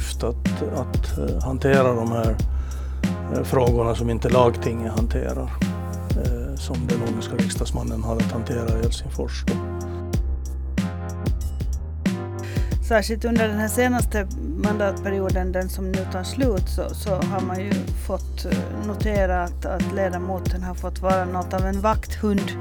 uppgift att, att eh, hantera de här eh, frågorna som inte lagtinget hanterar. Eh, som den nordiska riksdagsmannen har att hantera i Helsingfors. Särskilt under den här senaste mandatperioden, den som nu tar slut, så, så har man ju fått notera att, att ledamoten har fått vara något av en vakthund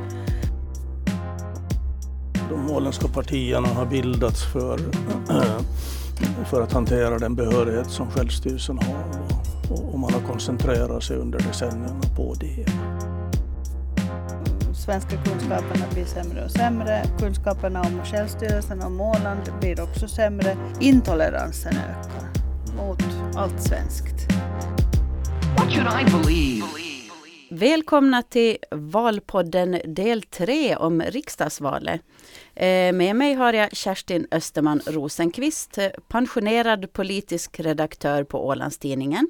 de åländska partierna har bildats för, för att hantera den behörighet som självstyrelsen har och, man har koncentrerat sig under decennierna på det. Svenska kunskaperna blir sämre och sämre. Kunskaperna om självstyrelsen och om Åland blir också sämre. Intoleransen ökar mot allt svenskt. What should I believe? Välkomna till Valpodden del 3 om riksdagsvalet. Eh, med mig har jag Kerstin Österman Rosenqvist, pensionerad politisk redaktör på Ålandstidningen.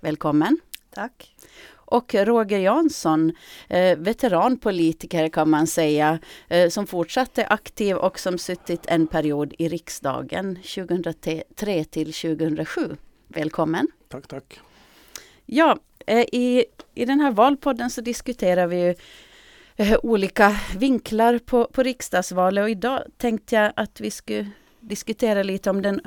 Välkommen! Tack! Och Roger Jansson, eh, veteranpolitiker kan man säga, eh, som fortsatte aktiv och som suttit en period i riksdagen 2003 till 2007. Välkommen! Tack, tack! Ja, Eh, i, i den här valpodden så diskuterar vi ju eh, olika vinklar på, på riksdagsvalet och idag tänkte jag att vi skulle diskutera lite om den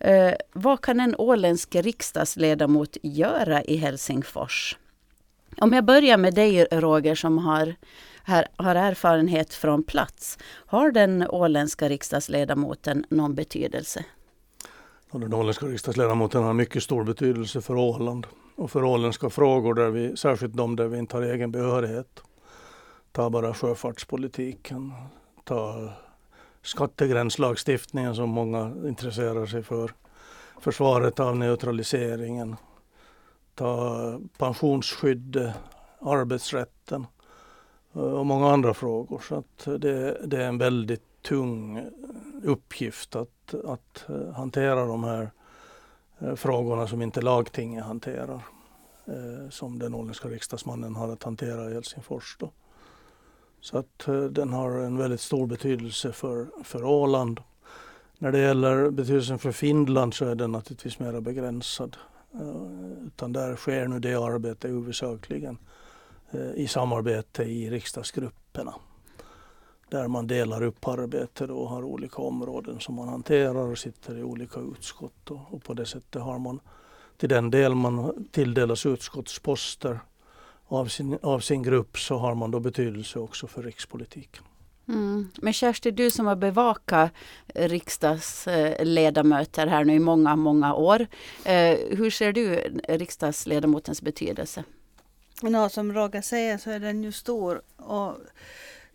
eh, vad kan en åländsk riksdagsledamot göra i Helsingfors? Om jag börjar med dig Roger som har, här, har erfarenhet från plats. Har den åländska riksdagsledamoten någon betydelse? Den åländska riksdagsledamoten har mycket stor betydelse för Åland och för åländska frågor, där vi, särskilt de där vi inte har egen behörighet. Ta bara sjöfartspolitiken, ta skattegränslagstiftningen som många intresserar sig för, försvaret av neutraliseringen, ta pensionsskyddet, arbetsrätten eh, och många andra frågor. Så att det, det är en väldigt tung uppgift att, att eh, hantera de här Eh, frågorna som inte lagtinget hanterar. Eh, som den åländska riksdagsmannen har att hantera i Helsingfors. Då. Så att eh, den har en väldigt stor betydelse för, för Åland. När det gäller betydelsen för Finland så är den naturligtvis mer begränsad. Eh, utan där sker nu det arbetet huvudsakligen eh, i samarbete i riksdagsgrupperna. Där man delar upp arbetet och har olika områden som man hanterar och sitter i olika utskott. Och, och på det sättet har man till den del man tilldelas utskottsposter av sin, av sin grupp så har man då betydelse också för rikspolitiken. Mm. Men Kersti, du som har bevakat riksdagsledamöter här nu i många, många år. Eh, hur ser du riksdagsledamotens betydelse? Nå, som Roger säger så är den ju stor. Och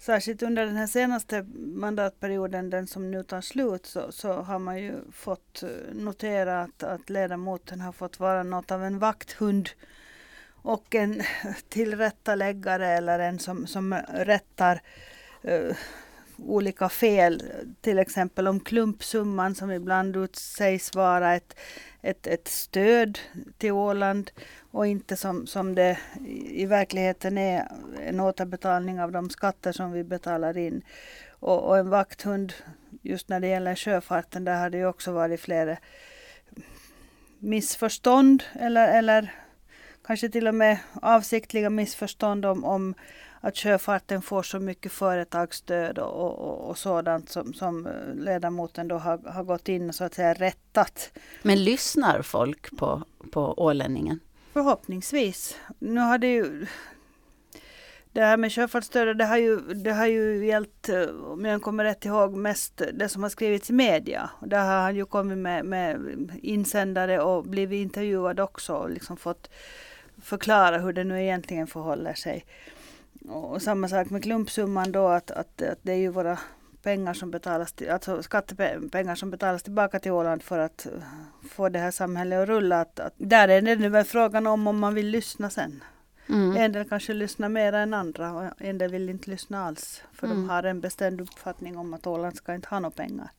särskilt under den här senaste mandatperioden, den som nu tar slut, så, så har man ju fått eh, notera att, att ledamoten har fått vara något av en vakthund och en tillrättaläggare eller en som, som rättar uh, olika fel. Till exempel om klumpsumman som ibland sägs vara ett, ett, ett stöd till Åland och inte som, som det i verkligheten är en återbetalning av de skatter som vi betalar in. Och, och en vakthund just när det gäller sjöfarten, där har det ju också varit flera missförstånd eller, eller kanske till och med avsiktliga missförstånd om, om att sjöfarten får så mycket företagsstöd och, och, och sådant som, som ledamoten då har, har gått in och så att säga rättat. Men lyssnar folk på, på ålänningen? Förhoppningsvis. Nu har det ju det här med sjöfartsstödet det har ju, det har ju gällt, om jag kommer rätt ihåg, mest det som har skrivits i media. Där har han ju kommit med, med insändare och blivit intervjuad också och liksom fått förklara hur det nu egentligen förhåller sig. Och samma sak med klumpsumman då att, att, att det är ju våra pengar som betalas till, alltså skattepengar som betalas tillbaka till Åland för att få det här samhället att rulla. Att, att där är det nu väl frågan om om man vill lyssna sen. Mm. En del kanske lyssnar mer än andra och en del vill inte lyssna alls. För mm. de har en bestämd uppfattning om att Åland ska inte ha några pengar.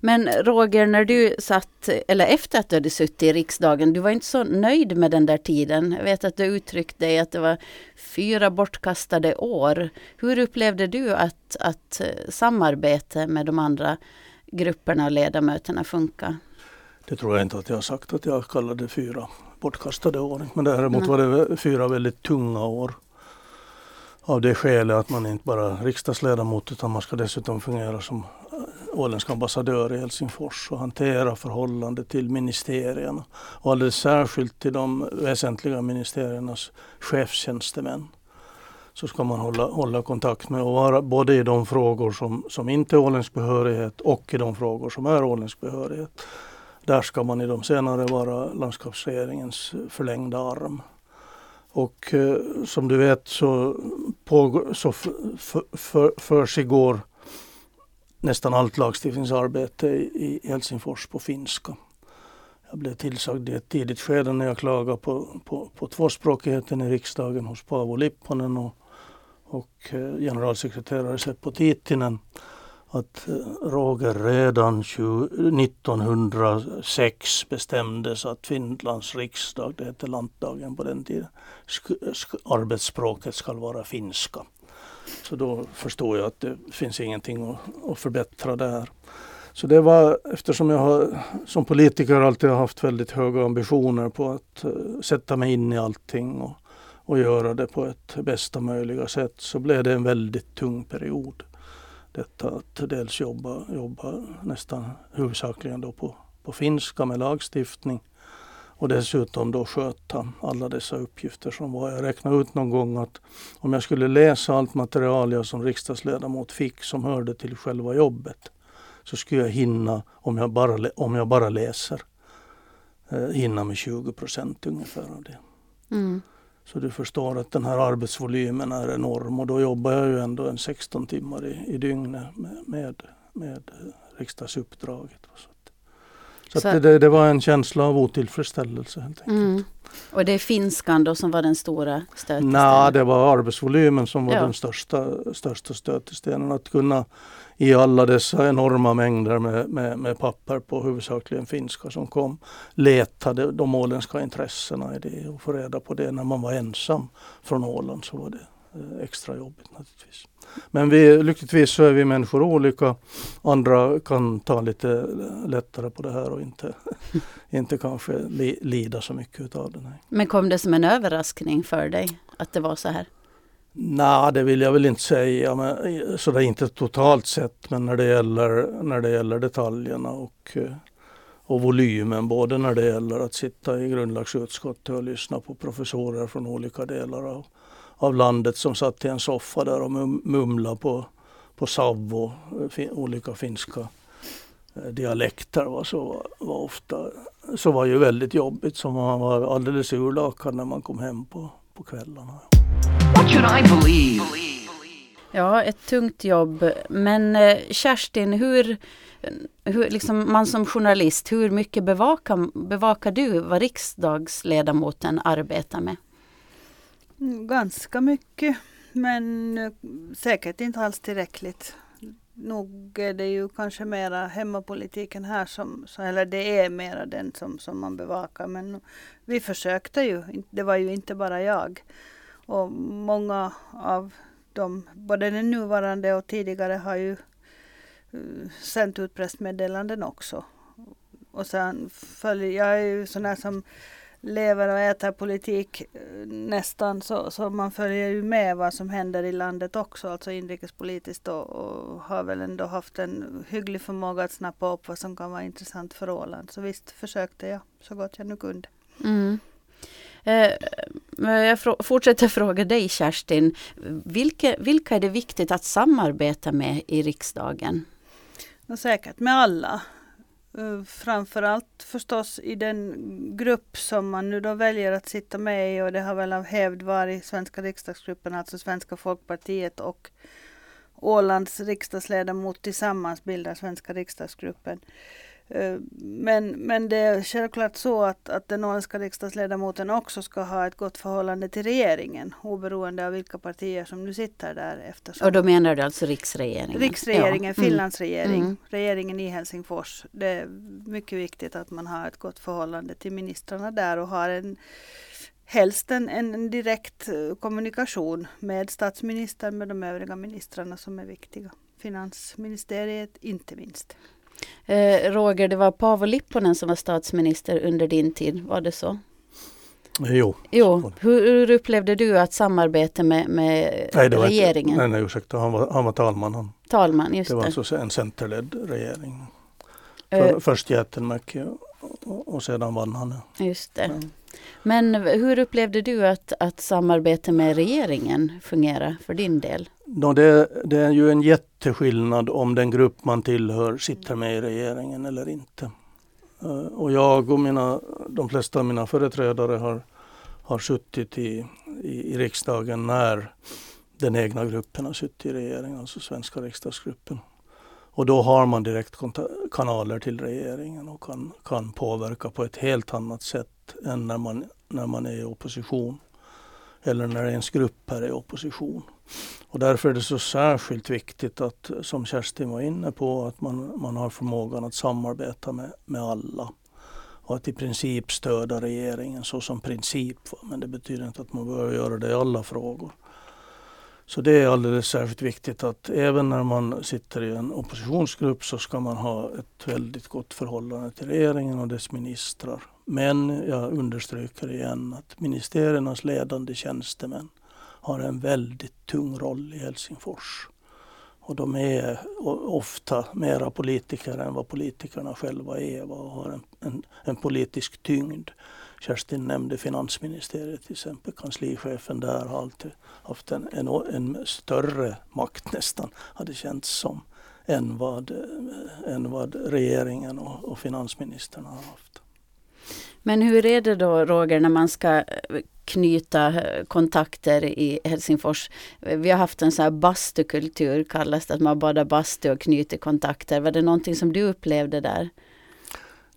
Men Roger, när du satt, eller efter att du hade suttit i riksdagen, du var inte så nöjd med den där tiden. Jag vet att du uttryckte dig att det var fyra bortkastade år. Hur upplevde du att, att samarbete med de andra grupperna och ledamöterna funkar? Det tror jag inte att jag har sagt att jag kallade fyra bortkastade år. Men däremot var det fyra väldigt tunga år. Av det skälet att man inte bara är riksdagsledamot utan man ska dessutom fungera som åländsk ambassadör i Helsingfors och hantera förhållandet till ministerierna. Och alldeles särskilt till de väsentliga ministeriernas chefstjänstemän. Så ska man hålla, hålla kontakt med och vara både i de frågor som, som inte är åländsk behörighet och i de frågor som är åländsk behörighet. Där ska man i de senare vara landskapsregeringens förlängda arm. Och eh, som du vet så, pågår, så förs igår nästan allt lagstiftningsarbete i Helsingfors på finska. Jag blev tillsagd i ett tidigt skede när jag klagade på, på, på tvåspråkigheten i riksdagen hos Paavo Lipponen och, och eh, generalsekreterare Seppo Tiittinen att eh, Roger redan 1906 bestämdes att Finlands riksdag, det hette lantdagen på den tiden, arbetsspråket ska vara finska. Så då förstår jag att det finns ingenting att, att förbättra där. Så det var eftersom jag har, som politiker alltid har haft väldigt höga ambitioner på att uh, sätta mig in i allting och, och göra det på ett bästa möjliga sätt så blev det en väldigt tung period. Detta att dels jobba, jobba nästan huvudsakligen då på, på finska med lagstiftning och dessutom då sköta alla dessa uppgifter som var. Jag räknade ut någon gång att om jag skulle läsa allt material jag som riksdagsledamot fick som hörde till själva jobbet så skulle jag hinna, om jag bara, om jag bara läser, eh, hinna med 20 procent ungefär av det. Mm. Så du förstår att den här arbetsvolymen är enorm och då jobbar jag ju ändå en 16 timmar i, i dygnet med, med, med riksdagsuppdraget. Och så. Så, så det, det, var en känsla av otillfredsställelse helt enkelt. Mm. Och det är finskan då som var den stora stötestenen? Nej, det var arbetsvolymen som var ja. den största, största stötestenen. Att kunna i alla dessa enorma mängder med, med, med, papper på huvudsakligen finska som kom leta de åländska intressena i det och få reda på det när man var ensam från Åland så var det extra jobbigt naturligtvis. Men vi, lyckligtvis så är vi människor olika. Andra kan ta lite lättare på det här och inte, inte kanske li, lida så mycket av det. Men kom det som en överraskning för dig att det var så här? Nej, det vill jag väl inte säga. Men, sådär inte totalt sett, men när det gäller, när det gäller detaljerna och, och volymen. Både när det gäller att sitta i grundlagsutskottet och lyssna på professorer från olika delar av av landet som satt i en soffa där och mumlade på, på savvo, eh, olika finska eh, dialekter va, så, var ofta, så var ju väldigt jobbigt så man var alldeles urlakad när man kom hem på, på kvällarna. Ja, ett tungt jobb. Men eh, Kerstin, hur, hur liksom man som journalist, hur mycket bevakar, bevakar du vad riksdagsledamoten arbetar med? Ganska mycket, men eh, säkert inte alls tillräckligt. Nog är det ju kanske mera hemmapolitiken här som, eller det är mera den som, som man bevakar. Men vi försökte ju, det var ju inte bara jag. Och många av de, både den nuvarande och tidigare, har ju eh, sänt ut pressmeddelanden också. Och sen följer, jag är ju sån här som lever och äter politik eh, nästan så, så man följer ju med vad som händer i landet också, alltså inrikespolitiskt och, och har väl ändå haft en hygglig förmåga att snappa upp vad som kan vara intressant för Åland. Så visst försökte jag så gott jag nu kunde. Mm. Eh, eh, jag fortsätter fråga dig Kerstin. Vilka, vilka är det viktigt att samarbeta med i riksdagen? säkert med alla. Eh, framförallt förstås i den grupp som man nu då väljer att sitta med i och det har väl av hävd varit Svenska riksdagsgruppen, alltså Svenska folkpartiet och Ålands riksdagsledamot tillsammans bildar Svenska riksdagsgruppen. Eh, men, men det är självklart så att, att den åländska riksdagsledamoten också ska ha ett gott förhållande till regeringen oberoende av vilka partier som nu sitter där. Eftersom och då menar du alltså riksregeringen? Riksregeringen, ja. Finlands mm. regering, mm. regeringen i Helsingfors. Det är mycket viktigt att man har ett gott förhållande till ministrarna där och har en helst en, en direkt eh, kommunikation med statsministern med de övriga ministrarna som är viktiga. Finansministeriet inte minst. Eh, Roger, det var Paavo Lipponen som var statsminister under din tid, var det så? Jo. Jo, hur, hur upplevde du att samarbete med, med Nej, det var regeringen? Inte, nej, nej, ursäkta, han var, han var talman. Han, Talman, just det var det. alltså en centerledd regering. Eh, För, först Jätenmäki och, och sedan vann han. just det. Ja. Men hur upplevde du att, att samarbete med regeringen fungerar för din del? Nå, det, det är ju en jätteskillnad om den grupp man tillhör sitter med i regeringen eller inte. Eh, och jag och mina, de flesta av mina företrädare har, har suttit i, i, i riksdagen när den egna gruppen har suttit i regeringen, alltså svenska riksdagsgruppen. Och då har man direkt kanaler till regeringen och kan, kan påverka på ett helt annat sätt än när man, när man är i opposition. Eller när ens grupp är i opposition. Och därför är det så särskilt viktigt att, som Kerstin var inne på, att man, man har förmågan att samarbeta med, med alla. Och att i princip stödja regeringen så som princip. Men det betyder inte att man behöver göra det i alla frågor. Så det är alldeles särskilt viktigt att även när man sitter i en oppositionsgrupp så ska man ha ett väldigt gott förhållande till regeringen och dess ministrar. Men jag understryker igen att ministeriernas ledande tjänstemän har en väldigt tung roll i Helsingfors. Och de är ofta mera politiker än vad politikerna själva är och har en, en, en politisk tyngd. Kerstin nämnde finansministeriet till exempel. Kanslichefen där har alltid haft en, en, en större makt nästan, har det känts som, än vad, eh, än vad regeringen och, och finansministern har haft. Men hur är det då Roger när man ska eh, knyta eh, kontakter i Helsingfors? Vi har haft en sån här bastukultur kallas det, att man badar bastu och knyter kontakter. Var det någonting som du upplevde där?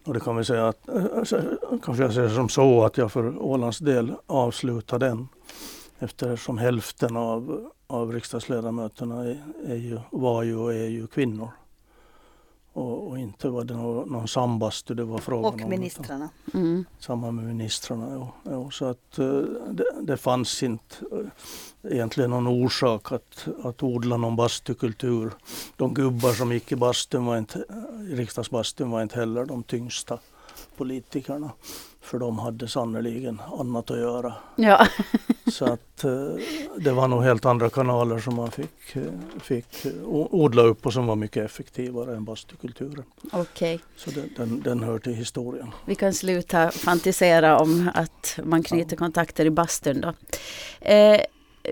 Och det kan vi säga att, eh, eh, kanske jag säger som så att jag för Ålands del avslutar den. Eftersom hälften av, av riksdagsledamöterna är, är ju, var ju och är ju kvinnor. Och, och inte var det någon, någon sambastu det var frågan om. Och ministrarna. Mm. Samma med ministrarna. Jo. Jo, så att eh, det, det fanns inte eh, egentligen någon orsak att, att odla någon bastukultur. De gubbar som gick i bastun var inte, i riksdagsbastun var inte heller de tyngsta politikerna. För de hade sannerligen annat att göra. Ja, Så att eh, det var nog helt andra kanaler som man fick, eh, fick eh, odla upp och som var mycket effektivare än bastukulturen. okej. Så den, den, den hör till historien. Vi kan sluta fantisera om att man knyter kontakter i bastun då. Eh,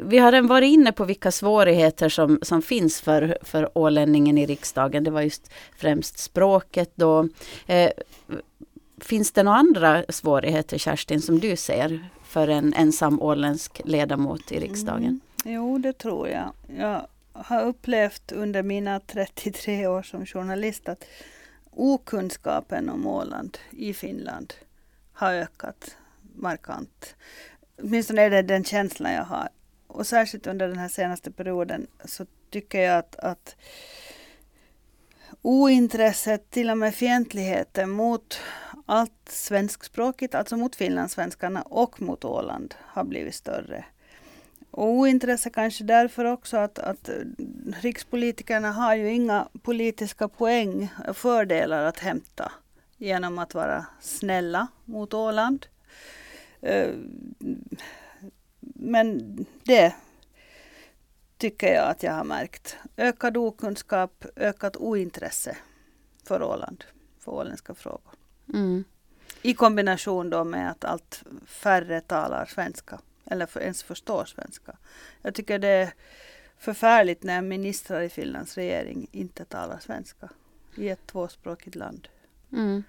vi har redan varit inne på vilka svårigheter som, som finns för, för ålänningen i riksdagen. Det var just främst språket då. Eh, finns det några andra svårigheter Kerstin som du ser för en ensam åländsk ledamot i riksdagen? Mm. Jo, det tror jag. Jag har upplevt under mina 33 år som journalist att okunskapen om Åland i Finland har ökat markant. Åtminstone är det den känslan jag har. Och särskilt under den här senaste perioden så tycker jag att, att ointresset, till och med fientligheten mot allt svenskspråkigt, alltså mot finlandssvenskarna och mot Åland har blivit större. Och ointresse kanske därför också att, att eh, rikspolitikerna har ju inga politiska poäng och fördelar att hämta genom att vara snälla mot Åland. Eh, men det tycker jag att jag har märkt. Ökad okunskap, ökat ointresse för Åland, för åländska frågor. Mm. I kombination då med att allt färre talar svenska eller för, ens förstår svenska. Jag tycker det är förfärligt när ministrar i Finlands regering inte talar svenska i ett tvåspråkigt land. Mm.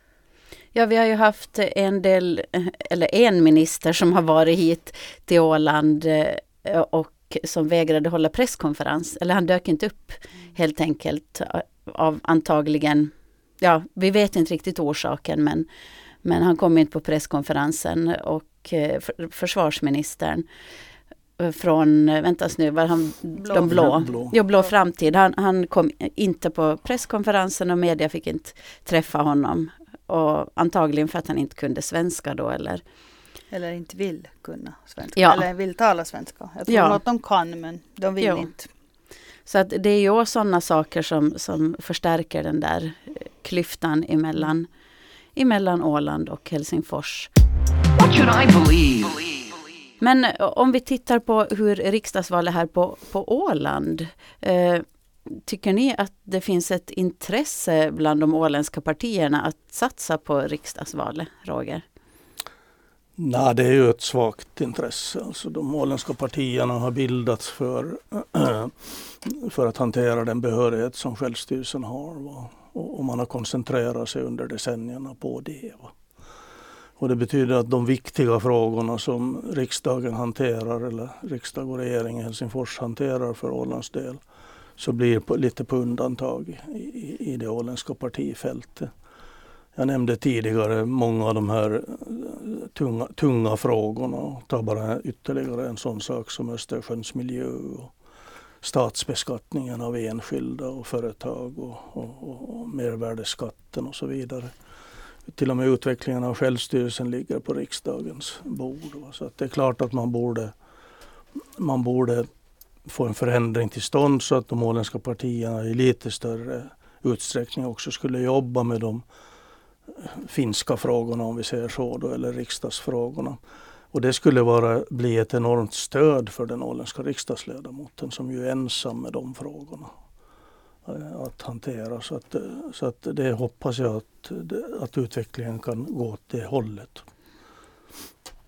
Ja, vi har ju haft en del, eller en minister som har varit hit till Åland eh, och som vägrade hålla presskonferens. Eller han dök inte upp helt enkelt av antagligen, ja, vi vet inte riktigt orsaken men, men han kom inte på presskonferensen och eh, för, försvarsministern eh, från, vänta nu, var han Blå. de blå? Blå. Jo, Blå framtid. Han, han kom inte på presskonferensen och media fick inte träffa honom. Och antagligen för att han inte kunde svenska då eller Eller inte vill kunna svenska. Ja. Eller vill tala svenska. Jag tror Ja. att de kan men de vill Jo. inte. Så att det är ju sådana saker som, som förstärker den där eh, klyftan emellan, emellan Åland och Helsingfors. Men eh, om vi tittar på hur riksdagsvalet här på, på Åland. Eh, tycker ni att det finns ett intresse bland de åländska partierna att satsa på riksdagsvalet, Roger? Nej, det är ju ett svagt intresse. Alltså de åländska partierna har bildats för, för att hantera den behörighet som självstyrelsen har. Och man har koncentrerat sig under decennierna på det. Och det betyder att de viktiga frågorna som riksdagen hanterar, eller riksdag och regering i Helsingfors hanterar för Ålands del, så blir på, lite på undantag i, i det åländska partifältet. Jag nämnde tidigare många av de här eh, tunga, tunga frågorna. Ta bara ytterligare en sån sak som Östersjöns miljö och statsbeskattningen av enskilda och företag och, och, och mervärdesskatten och så vidare. Till och med utvecklingen av självstyrelsen ligger på riksdagens bord. Så att det är klart att man borde, man borde få en förändring till stånd så att de åländska partierna i lite större utsträckning också skulle jobba med de finska frågorna om vi säger så då, eller riksdagsfrågorna. Och det skulle vara, bli ett enormt stöd för den åländska riksdagsledamoten som ju är ensam med de frågorna eh, att hantera. Så att, så att det hoppas jag att, att utvecklingen kan gå åt det hållet.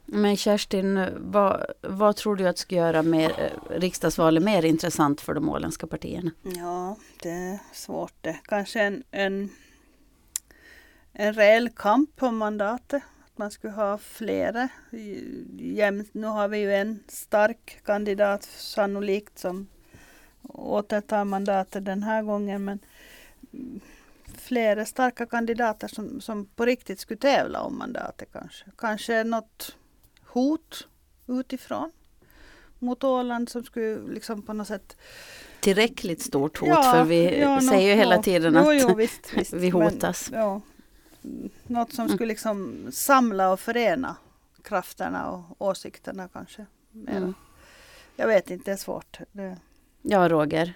Men Kerstin, vad, vad tror du att ska göra mer, eh, riksdagsvalet mer intressant för de åländska partierna? Ja, det är svårt det. Kanske en, en en reell kamp om mandatet. Att man skulle ha flera. Nu har vi ju en stark kandidat sannolikt som återtar mandatet den här gången. Men flera starka kandidater som, som på riktigt skulle tävla om mandatet kanske. Kanske något hot utifrån mot Åland som skulle liksom på något sätt Tillräckligt stort hot ja, för vi ja, säger ju hela tiden att jo, jo, visst, visst. vi hotas. Men, ja, något som mm. skulle liksom samla och förena krafterna och åsikterna kanske. Mm. Jag vet inte, det är svårt. Det... Ja, Roger?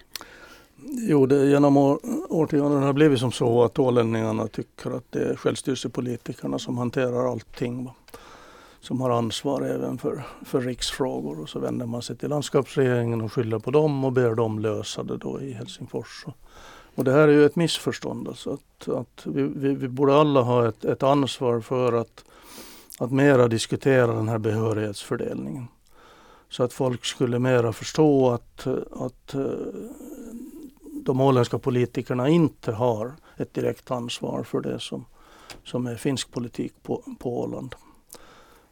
Jo, det, genom år, årtiondena har det blivit som så att ålänningarna tycker att det är självstyrelsepolitikerna som hanterar allting. Va? Som har ansvar även för, för riksfrågor och så vänder man sig till landskapsregeringen och skyller på dem och ber dem lösa det då i Helsingfors. Och det här är ju ett missförstånd. Alltså att, att vi, vi, vi borde alla ha ett, ett ansvar för att, att mera diskutera den här behörighetsfördelningen. Så att folk skulle mera förstå att, att eh, de åländska politikerna inte har ett direkt ansvar för det som, som är finsk politik på, på Åland.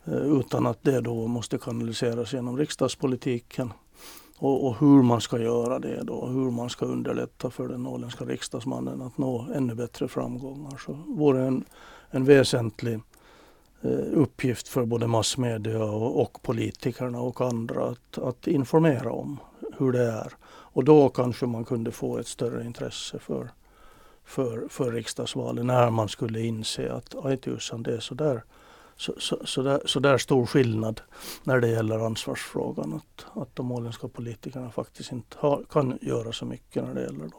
Eh, utan att det då måste kanaliseras genom riksdagspolitiken och, och, hur man ska göra det då, hur man ska underlätta för den åländska riksdagsmannen att nå ännu bättre framgångar. Så vore en, en väsentlig eh, uppgift för både massmedia och, och, politikerna och andra att, att informera om hur det är. Och då kanske man kunde få ett större intresse för, för, för riksdagsvalet när man skulle inse att aj tusan, det är så där så, så, så, där, så där stor skillnad när det gäller ansvarsfrågan. Att, att de åländska politikerna faktiskt inte har, kan göra så mycket när det gäller de,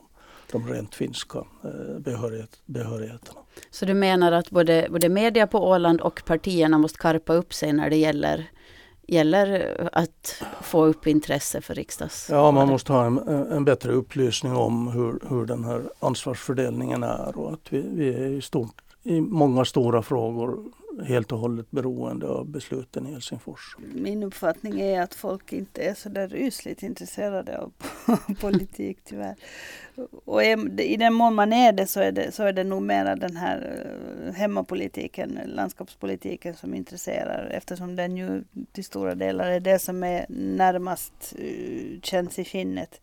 de rent finska eh, behörighet, behörigheterna. Så du menar att både, både media på Åland och partierna måste karpa upp sig när det gäller gäller att få upp intresse för riksdags... Ja, man måste ha en, en bättre upplysning om hur, hur den här ansvarsfördelningen är och att vi, vi är i, stort, i många stora frågor helt och hållet beroende av besluten i Helsingfors. Min uppfattning är att folk inte är så där rysligt intresserade av politik tyvärr. Och i den mån man är det så är det, så är det nog mera den här eh, hemmapolitiken, landskapspolitiken som intresserar eftersom den ju till stora delar är det som är närmast eh, känns i skinnet.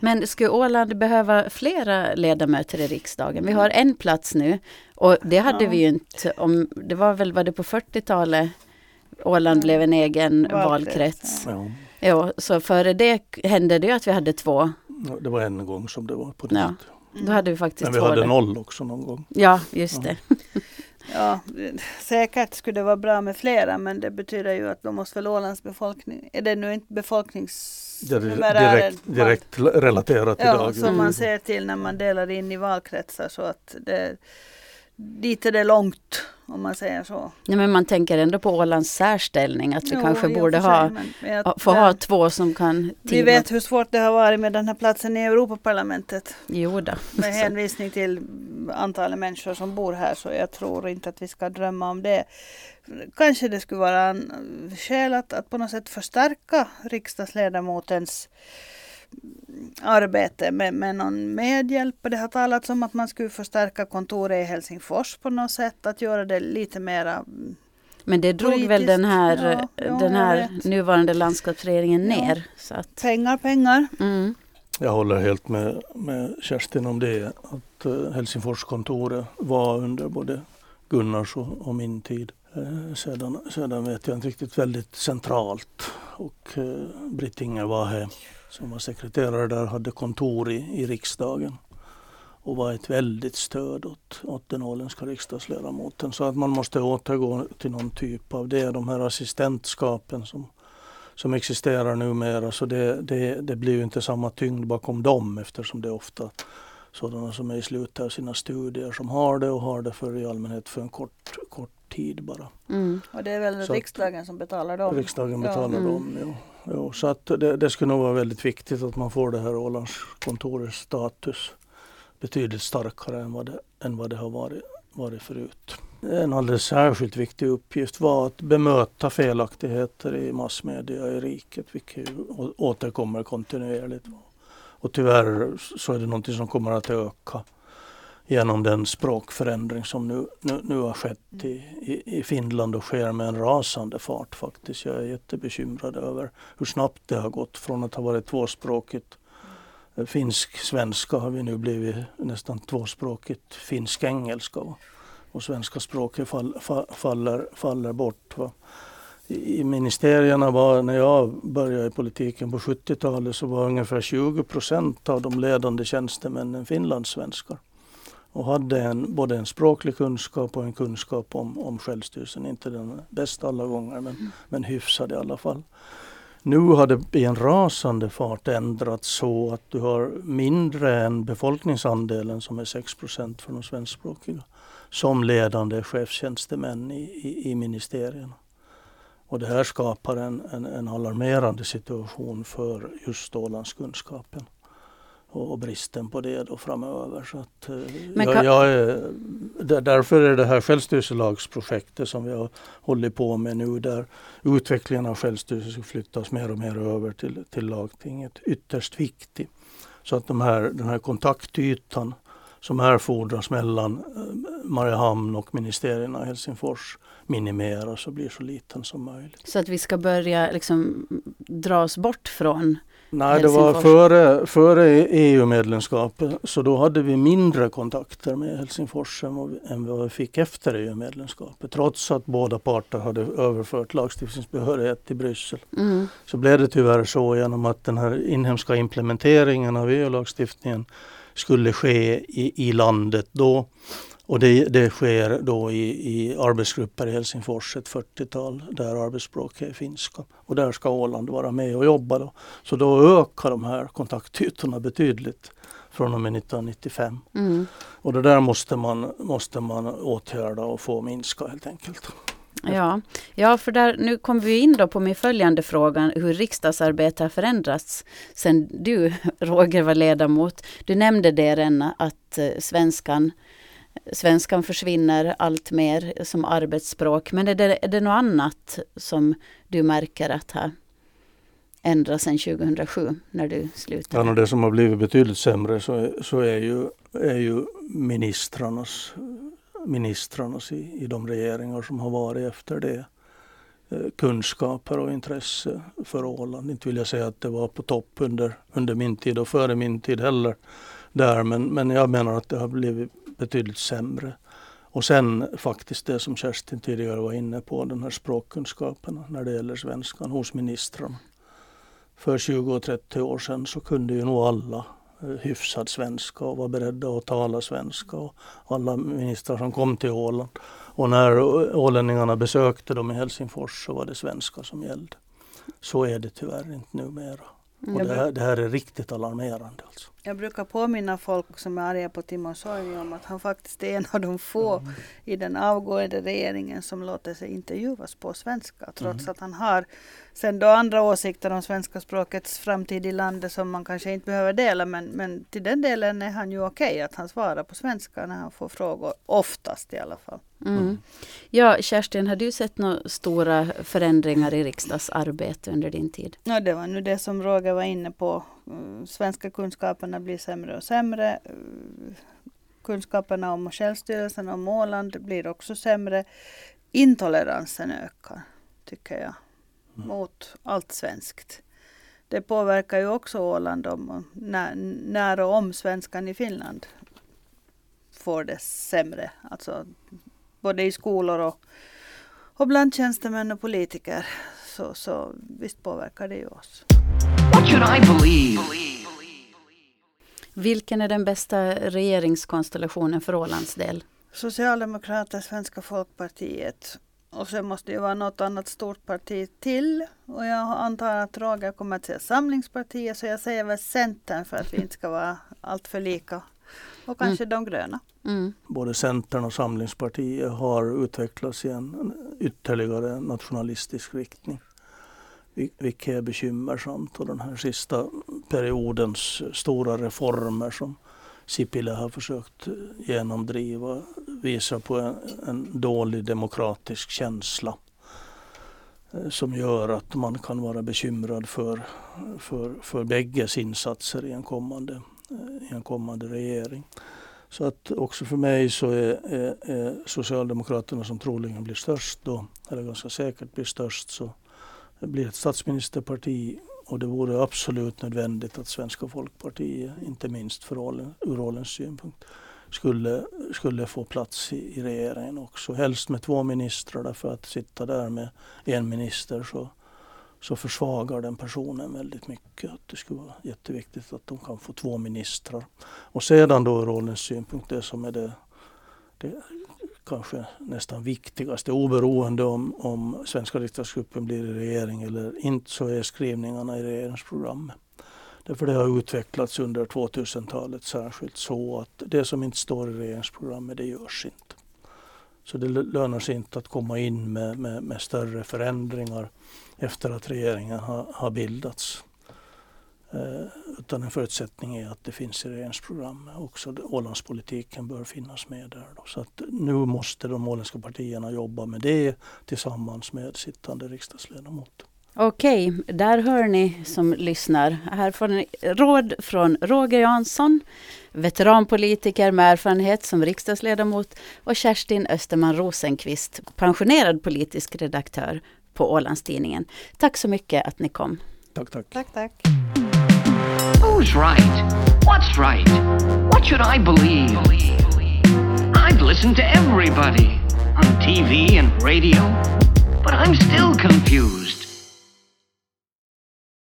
Men skulle Åland behöva flera ledamöter i riksdagen? Vi har en plats nu och det hade ja. vi ju inte om, det var väl, var det på 40-talet Åland blev en egen valkrets. Ja. ja, så före det hände det ju att vi hade två. Ja, det var en gång som det var på det ja. Då hade vi faktiskt Men vi hade noll också någon gång. Ja, just det. Ja, säkert skulle det vara bra med flera men det betyder ju att då måste väl Ålands befolkning, är det nu inte befolknings direkt, direkt relaterat ja, idag. som man ser till när man delar in i valkretsar så att det, dit är det långt om man säger så. Ja, men man tänker ändå på Ålands särställning att vi jo, kanske borde ha, sig, få ha två som kan. Vi vet hur svårt det har varit med den här platsen i Europaparlamentet. Jo då. Med hänvisning till antalet människor som bor här så jag tror inte att vi ska drömma om det. Kanske det skulle vara en skäl att, att på något sätt förstärka riksdagsledamotens arbete med, med någon medhjälp. Det har talats om att man skulle förstärka kontoret i Helsingfors på något sätt, att göra det lite mera men det drog politiskt. väl den här, ja, den här nuvarande landskapsregeringen ner? Så att... Pengar, pengar. Mm. Jag håller helt med, med Kerstin om det. Att uh, Helsingforskontoret var under både Gunnars och, och min tid. Uh, sedan, sedan vet jag inte riktigt väldigt centralt. Och uh, Britt Inger var här som var sekreterare där hade kontor i, i riksdagen och var ett väldigt stöd åt, åt den åländska riksdagsledamoten. Så att man måste återgå till någon typ av det, de här assistentskapen som, som existerar numera. Så det, det, det blir ju inte samma tyngd bakom dem eftersom det är ofta sådana som är i slutet av sina studier som har det och har det för i allmänhet för en kort, kort tid bara. Mm. Och det är väl så riksdagen som betalar dem? Riksdagen betalar ja. dem, mm. ja. Jo, så att det, det skulle nog vara väldigt viktigt att man får det här Ålandskontorets status betydligt starkare än vad det, än vad det har varit, varit förut. En alldeles särskilt viktig uppgift var att bemöta felaktigheter i massmedia i riket, vilket återkommer kontinuerligt. Och tyvärr så är det någonting som kommer att öka genom den språkförändring som nu, nu, nu har skett i, i, i, Finland och sker med en rasande fart faktiskt. Jag är jättebekymrad över hur snabbt det har gått från att ha varit tvåspråkigt eh, finsk-svenska har vi nu blivit nästan tvåspråkigt finsk-engelska. Och svenska språket fall, fall, faller, faller bort. Va? I ministerierna var, när jag började i politiken på 70-talet så var ungefär 20 procent av de ledande tjänstemännen finlandssvenskar och hade en, både en språklig kunskap och en kunskap om, om självstyrelsen. Inte den bästa alla gånger men, mm. men hyfsad i alla fall. Nu har det i en rasande fart ändrats så att du har mindre än befolkningsandelen som är 6 för de svenskspråkiga som ledande chefstjänstemän i, i, i ministerierna. Och det här skapar en, en, en alarmerande situation för just Ålandskunskapen och bristen på det då framöver. Så att, eh, Men jag, jag är, därför är det här självstyrelselagsprojektet som vi har hållit på med nu där utvecklingen av självstyrelse flyttas mer och mer över till, till lagtinget ytterst viktig. Så att de här, den här kontaktytan som erfordras mellan eh, Mariehamn och ministerierna i Helsingfors minimeras och blir så liten som möjligt. Så att vi ska börja liksom dras bort från Nej, det var före, före EU-medlemskapet. Så då hade vi mindre kontakter med Helsingfors än vad vi, fick efter EU-medlemskapet. Trots att båda parter hade överfört lagstiftningsbehörighet till Bryssel. Mm. Så blev det tyvärr så genom att den här inhemska implementeringen av EU-lagstiftningen skulle ske i, i landet då och det, det sker då i, i arbetsgrupper i Helsingfors, ett 40-tal, där arbetsspråk är finska. Och där ska Åland vara med och jobba. Då. Så då ökar de här kontaktytorna betydligt från och med 1995. Mm. Och det där måste man, måste man åtgärda och få minska helt enkelt. Ja, ja för där, nu kommer vi in då på min följande fråga hur riksdagsarbetet har förändrats sen du Roger var ledamot. Du nämnde det redan att eh, svenskan svenskan försvinner allt mer som arbetsspråk. Men är det, är det något annat som du märker att har ändrats sedan 2007 när du slutade? Ja, det som har blivit betydligt sämre så är, så är, ju, är ju ministrarnas, ministrarnas i, i de regeringar som har varit efter det eh, kunskaper och intresse för Åland. Inte vill jag säga att det var på topp under, under min tid och före min tid heller. Där, men, men jag menar att det har blivit betydligt sämre. Och sen faktiskt det som Kerstin tidigare var inne på, den här språkkunskaperna när det gäller svenskan hos ministrarna. För 20 och 30 år sedan så kunde ju nog alla eh, hyfsad svenska och var beredda att tala svenska. Och alla ministrar som kom till Åland Och när ålänningarna besökte dem i Helsingfors så var det svenska som gällde. Så är det tyvärr inte numera. Mm. Och det, här, det här är riktigt alarmerande. Alltså. Jag brukar påminna folk som är arga på Timo Soini om att han faktiskt är en av de få Mm. i den avgående regeringen som låter sig intervjuas på svenska. Trots Mm. att han har sen då andra åsikter om svenska språkets framtid i landet som man kanske inte behöver dela. Men, men till den delen är han ju okej att han svarar på svenska när han får frågor. Oftast i alla fall. Mm. Ja, Kerstin, har du sett några stora förändringar i riksdagsarbete under din tid? Ja, det var nu det som Roger var inne på. Mm, Svenska kunskaperna blir sämre och sämre. Mm, Kunskaperna om självstyrelsen och om Åland blir också sämre. Intoleransen ökar, tycker jag, Mm. mot allt svenskt. Det påverkar ju också Åland om, när, när och om svenskan i Finland får det sämre. Alltså både i skolor och, och bland tjänstemän och politiker. Så, så visst påverkar det ju oss. What should I believe? Vilken är den bästa regeringskonstellationen för Ålands del? Socialdemokrater, Svenska folkpartiet och sen måste det ju vara något annat stort parti till. Och jag antar att Roger kommer att säga Samlingspartiet så jag säger väl Centern för att vi inte ska vara alltför lika. Och kanske de gröna. Mm. Både Centern och Samlingspartiet har utvecklats i en ytterligare nationalistisk riktning. Vilket är bekymmersamt och den här sista periodens stora reformer som Sipilä har försökt eh, genomdriva visar på en, en dålig demokratisk känsla eh, som gör att man kan vara bekymrad för, för, för bägges insatser i en kommande, eh, i en kommande regering. Så att också för mig så är, är, är Socialdemokraterna som troligen blir störst då, eller ganska säkert blir störst, så blir ett statsministerparti och det vore absolut nödvändigt att Svenska folkpartiet, inte minst för Ålen, ur Ålens synpunkt, skulle, skulle få plats i, i regeringen också. Helst med två ministrar därför att sitta där med en minister så, så försvagar den personen väldigt mycket. Att det skulle vara jätteviktigt att de kan få två ministrar. Och sedan då ur Ålens synpunkt det som är det, det kanske nästan viktigaste oberoende om, om svenska riksdagsgruppen blir i regering eller inte så är skrivningarna i regeringsprogrammet. Därför det har utvecklats under 2000-talet särskilt så att det som inte står i regeringsprogrammet det görs inte. Så det lönar sig inte att komma in med, med, med större förändringar efter att regeringen har, har bildats. Eh, utan en förutsättning är att det finns i regeringsprogrammet. Också Ålandspolitiken bör finnas med där. Då. Så att nu måste de åländska partierna jobba med det tillsammans med sittande riksdagsledamot. Okej, där hör ni som lyssnar. Här får ni råd från Roger Jansson, veteranpolitiker med erfarenhet som riksdagsledamot och Kerstin Österman Rosenqvist, pensionerad politisk redaktör på Ålandstidningen. Tack så mycket att ni kom. Tack, tack. Tack, tack. Who's right? What's right? What should I believe? I've listened to everybody on TV and radio, but I'm still confused.